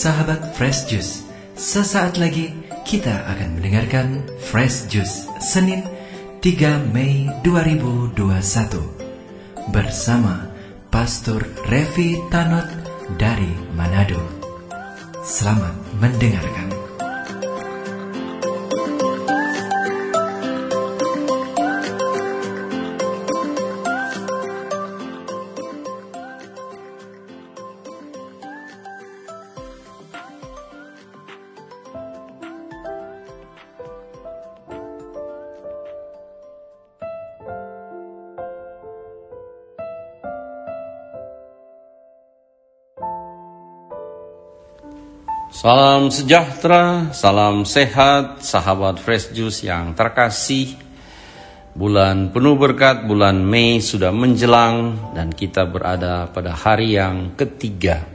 sahabat Fresh Juice, sesaat lagi kita akan mendengarkan Fresh Juice Senin 3 Mei 2021 bersama Pastor Revi Tanot dari Manado. Selamat mendengarkan. Salam sejahtera, salam sehat, sahabat Fresh Juice yang terkasih. Bulan penuh berkat, bulan Mei sudah menjelang dan kita berada pada hari yang ketiga.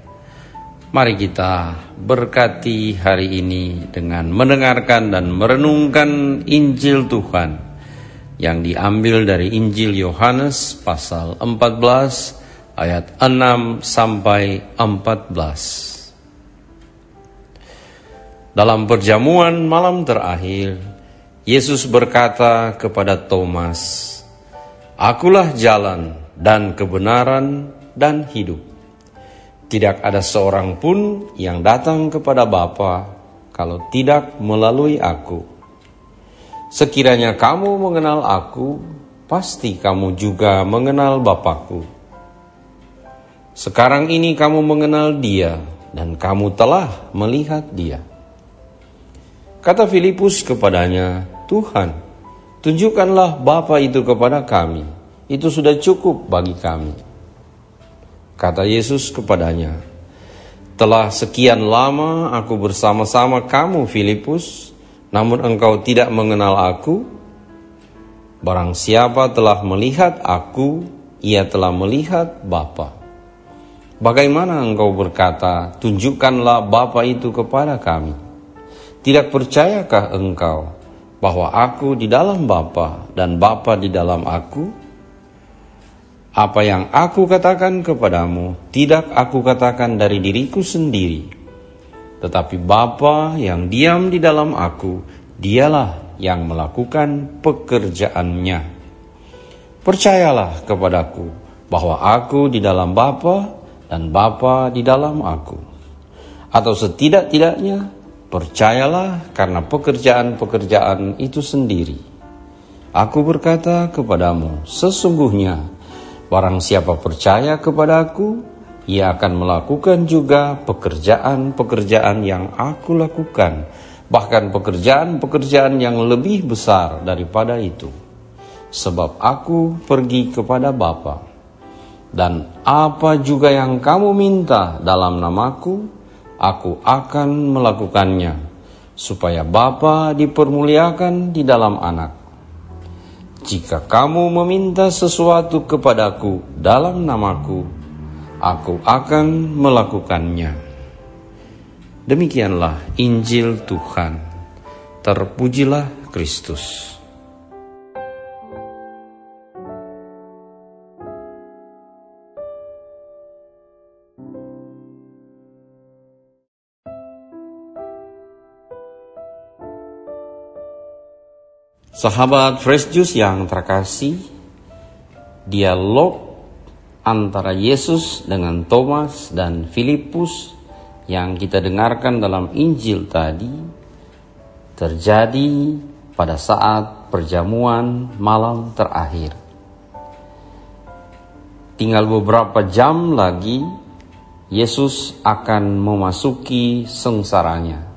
Mari kita berkati hari ini dengan mendengarkan dan merenungkan Injil Tuhan yang diambil dari Injil Yohanes pasal 14 ayat 6 sampai 14. Dalam perjamuan malam terakhir, Yesus berkata kepada Thomas, "Akulah jalan dan kebenaran dan hidup. Tidak ada seorang pun yang datang kepada Bapa kalau tidak melalui Aku. Sekiranya kamu mengenal Aku, pasti kamu juga mengenal Bapakku. Sekarang ini kamu mengenal Dia dan kamu telah melihat Dia." Kata Filipus kepadanya, Tuhan, tunjukkanlah Bapa itu kepada kami. Itu sudah cukup bagi kami. Kata Yesus kepadanya, telah sekian lama aku bersama-sama kamu Filipus, namun engkau tidak mengenal aku. Barang siapa telah melihat aku, ia telah melihat Bapa. Bagaimana engkau berkata, tunjukkanlah Bapa itu kepada kami? Tidak percayakah engkau bahwa aku di dalam Bapa dan Bapa di dalam aku? Apa yang aku katakan kepadamu tidak aku katakan dari diriku sendiri, tetapi Bapa yang diam di dalam aku, dialah yang melakukan pekerjaannya. Percayalah kepadaku bahwa aku di dalam Bapa dan Bapa di dalam aku. Atau setidak-tidaknya Percayalah karena pekerjaan-pekerjaan itu sendiri. Aku berkata kepadamu, sesungguhnya barang siapa percaya kepadaku, ia akan melakukan juga pekerjaan-pekerjaan yang aku lakukan, bahkan pekerjaan-pekerjaan yang lebih besar daripada itu. Sebab aku pergi kepada Bapa, dan apa juga yang kamu minta dalam namaku, aku akan melakukannya, supaya Bapa dipermuliakan di dalam anak. Jika kamu meminta sesuatu kepadaku dalam namaku, aku akan melakukannya. Demikianlah Injil Tuhan. Terpujilah Kristus. Sahabat Fresh Juice yang terkasih, dialog antara Yesus dengan Thomas dan Filipus yang kita dengarkan dalam Injil tadi terjadi pada saat perjamuan malam terakhir. Tinggal beberapa jam lagi Yesus akan memasuki sengsaranya.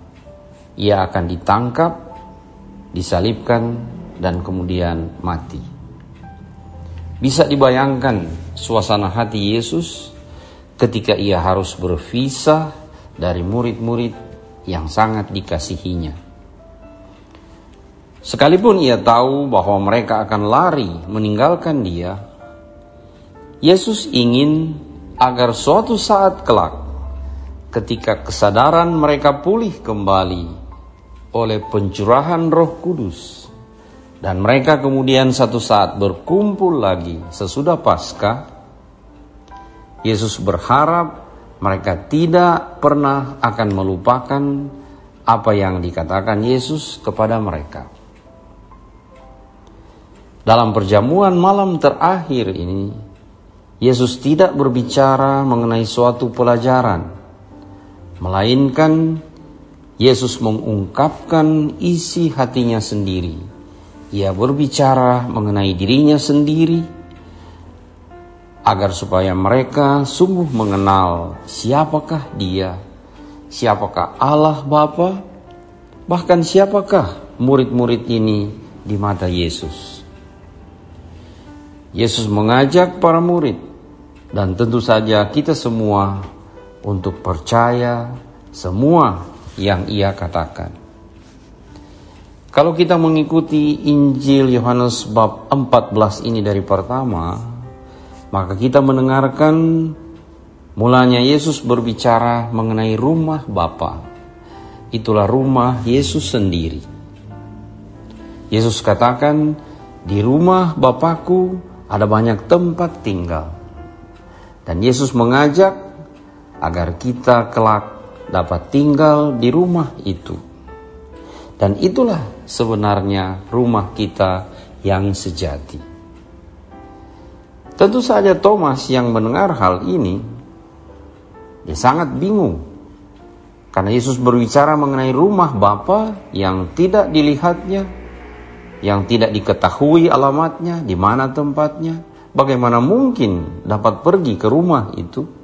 Ia akan ditangkap disalibkan, dan kemudian mati. Bisa dibayangkan suasana hati Yesus ketika ia harus berpisah dari murid-murid yang sangat dikasihinya. Sekalipun ia tahu bahwa mereka akan lari meninggalkan dia, Yesus ingin agar suatu saat kelak ketika kesadaran mereka pulih kembali oleh pencurahan Roh Kudus, dan mereka kemudian satu saat berkumpul lagi sesudah Paskah. Yesus berharap mereka tidak pernah akan melupakan apa yang dikatakan Yesus kepada mereka. Dalam perjamuan malam terakhir ini, Yesus tidak berbicara mengenai suatu pelajaran, melainkan Yesus mengungkapkan isi hatinya sendiri. Ia berbicara mengenai dirinya sendiri agar supaya mereka sungguh mengenal siapakah Dia, siapakah Allah Bapa, bahkan siapakah murid-murid ini di mata Yesus. Yesus mengajak para murid dan tentu saja kita semua untuk percaya semua yang ia katakan. Kalau kita mengikuti Injil Yohanes bab 14 ini dari pertama, maka kita mendengarkan mulanya Yesus berbicara mengenai rumah Bapa. Itulah rumah Yesus sendiri. Yesus katakan, "Di rumah Bapakku ada banyak tempat tinggal. Dan Yesus mengajak agar kita kelak dapat tinggal di rumah itu. Dan itulah sebenarnya rumah kita yang sejati. Tentu saja Thomas yang mendengar hal ini dia sangat bingung karena Yesus berbicara mengenai rumah Bapa yang tidak dilihatnya yang tidak diketahui alamatnya, di mana tempatnya, bagaimana mungkin dapat pergi ke rumah itu?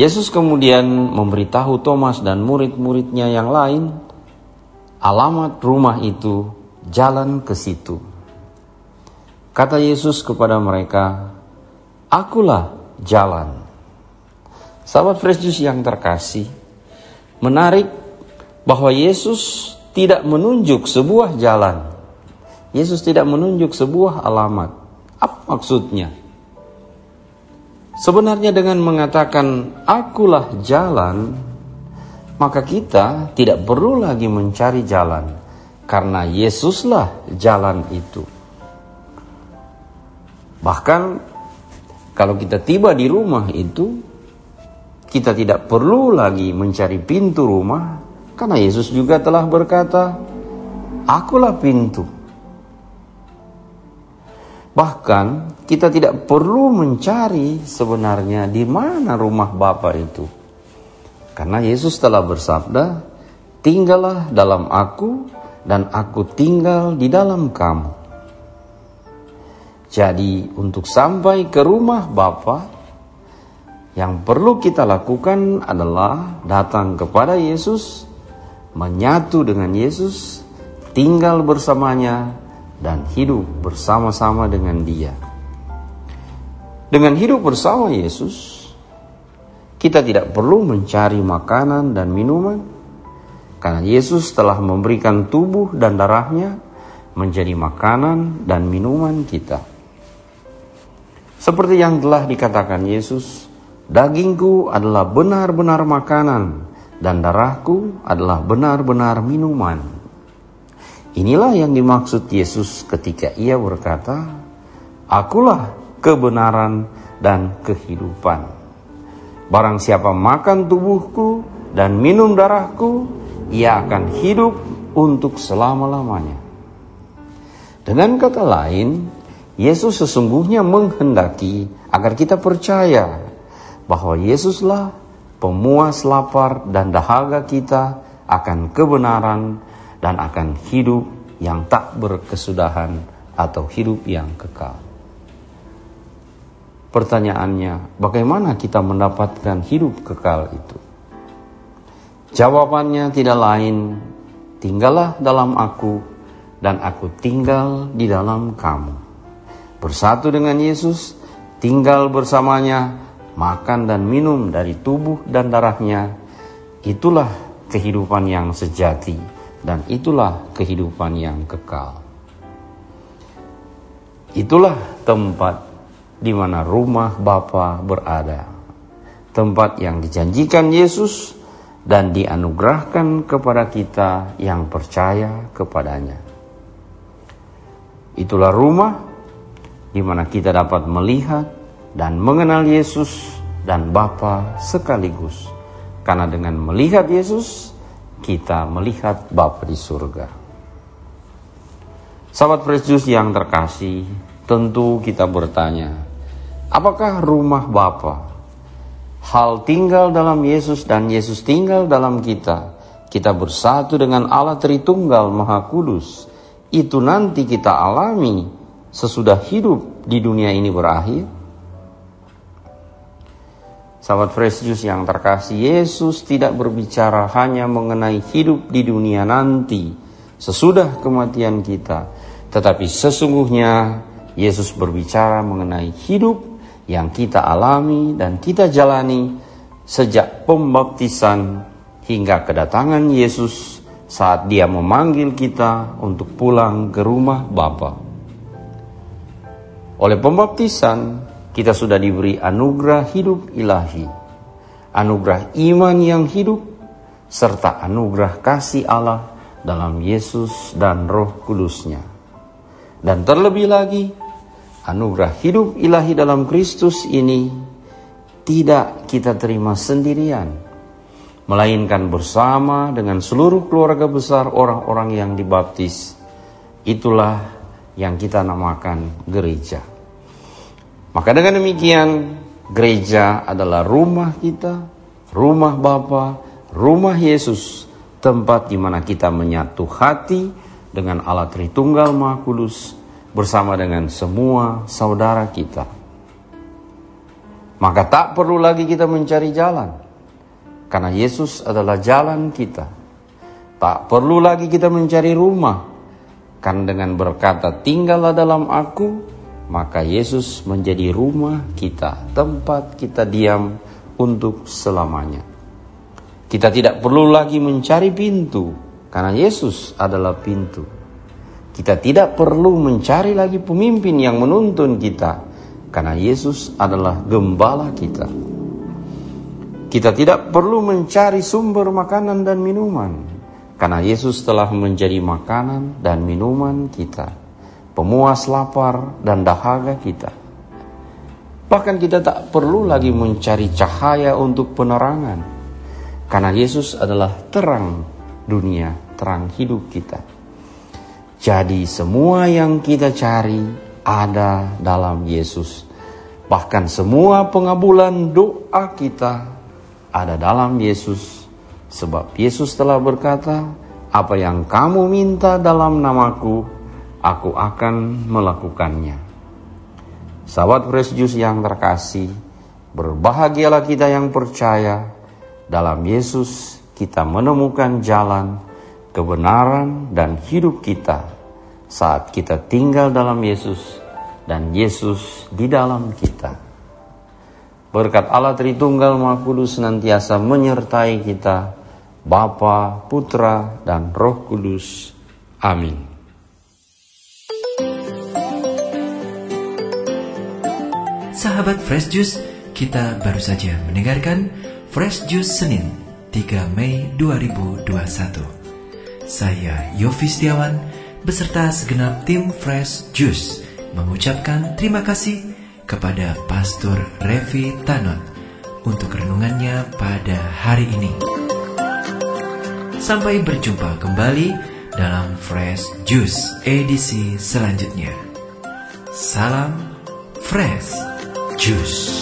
Yesus kemudian memberitahu Thomas dan murid-muridnya yang lain alamat rumah itu, jalan ke situ. Kata Yesus kepada mereka, "Akulah jalan." Sahabat Fresh Juice yang terkasih, menarik bahwa Yesus tidak menunjuk sebuah jalan. Yesus tidak menunjuk sebuah alamat. Apa maksudnya? Sebenarnya dengan mengatakan akulah jalan, maka kita tidak perlu lagi mencari jalan karena Yesuslah jalan itu. Bahkan kalau kita tiba di rumah itu, kita tidak perlu lagi mencari pintu rumah karena Yesus juga telah berkata, Akulah pintu. Bahkan kita tidak perlu mencari sebenarnya di mana rumah Bapa itu. Karena Yesus telah bersabda, tinggallah dalam aku dan aku tinggal di dalam kamu. Jadi untuk sampai ke rumah Bapa, yang perlu kita lakukan adalah datang kepada Yesus menyatu dengan Yesus, tinggal bersamanya, dan hidup bersama-sama dengan Dia. Dengan hidup bersama Yesus, kita tidak perlu mencari makanan dan minuman, karena Yesus telah memberikan tubuh dan darahnya menjadi makanan dan minuman kita. Seperti yang telah dikatakan Yesus, dagingku adalah benar-benar makanan dan darahku adalah benar-benar minuman. Inilah yang dimaksud Yesus ketika ia berkata, Akulah kebenaran dan kehidupan. Barang siapa makan tubuhku dan minum darahku, ia akan hidup untuk selama-lamanya. Dengan kata lain, Yesus sesungguhnya menghendaki agar kita percaya bahwa Yesuslah pemuas lapar dan dahaga kita akan kebenaran dan akan hidup yang tak berkesudahan atau hidup yang kekal. Pertanyaannya, bagaimana kita mendapatkan hidup kekal itu? Jawabannya tidak lain, tinggallah dalam aku dan aku tinggal di dalam kamu. Bersatu dengan Yesus, tinggal bersamanya, makan dan minum dari tubuh dan darahnya, itulah kehidupan yang sejati dan itulah kehidupan yang kekal. Itulah tempat di mana rumah Bapa berada. Tempat yang dijanjikan Yesus dan dianugerahkan kepada kita yang percaya kepadanya. Itulah rumah di mana kita dapat melihat dan mengenal Yesus dan Bapa sekaligus. Karena dengan melihat Yesus, kita melihat Bapa di surga. Sahabat Yesus yang terkasih, tentu kita bertanya, apakah rumah Bapa? Hal tinggal dalam Yesus dan Yesus tinggal dalam kita. Kita bersatu dengan Allah Tritunggal Maha Kudus. Itu nanti kita alami sesudah hidup di dunia ini berakhir Sahabat Fresh Juice yang terkasih, Yesus tidak berbicara hanya mengenai hidup di dunia nanti sesudah kematian kita, tetapi sesungguhnya Yesus berbicara mengenai hidup yang kita alami dan kita jalani sejak pembaptisan hingga kedatangan Yesus saat dia memanggil kita untuk pulang ke rumah Bapa. Oleh pembaptisan, kita sudah diberi anugerah hidup ilahi, anugerah iman yang hidup, serta anugerah kasih Allah dalam Yesus dan Roh Kudusnya. Dan terlebih lagi, anugerah hidup ilahi dalam Kristus ini tidak kita terima sendirian, melainkan bersama dengan seluruh keluarga besar orang-orang yang dibaptis. Itulah yang kita namakan gereja. Maka dengan demikian gereja adalah rumah kita, rumah Bapa, rumah Yesus, tempat di mana kita menyatu hati dengan Allah Tritunggal Maha Kudus bersama dengan semua saudara kita. Maka tak perlu lagi kita mencari jalan, karena Yesus adalah jalan kita. Tak perlu lagi kita mencari rumah, karena dengan berkata tinggallah dalam aku, maka Yesus menjadi rumah kita, tempat kita diam untuk selamanya. Kita tidak perlu lagi mencari pintu, karena Yesus adalah pintu. Kita tidak perlu mencari lagi pemimpin yang menuntun kita, karena Yesus adalah gembala kita. Kita tidak perlu mencari sumber makanan dan minuman, karena Yesus telah menjadi makanan dan minuman kita pemuas lapar dan dahaga kita. Bahkan kita tak perlu lagi mencari cahaya untuk penerangan, karena Yesus adalah terang dunia, terang hidup kita. Jadi, semua yang kita cari ada dalam Yesus, bahkan semua pengabulan doa kita ada dalam Yesus, sebab Yesus telah berkata, "Apa yang kamu minta dalam namaku." Aku akan melakukannya. Sahabat Fresh yang terkasih, berbahagialah kita yang percaya dalam Yesus kita menemukan jalan, kebenaran, dan hidup kita saat kita tinggal dalam Yesus dan Yesus di dalam kita. Berkat Allah Tritunggal Maha Kudus senantiasa menyertai kita, Bapa, Putra, dan Roh Kudus. Amin. Sahabat Fresh Juice, kita baru saja mendengarkan Fresh Juice Senin 3 Mei 2021. Saya Yofi Setiawan beserta segenap tim Fresh Juice mengucapkan terima kasih kepada Pastor Revi Tanot untuk renungannya pada hari ini. Sampai berjumpa kembali dalam Fresh Juice edisi selanjutnya. Salam Fresh. Juice.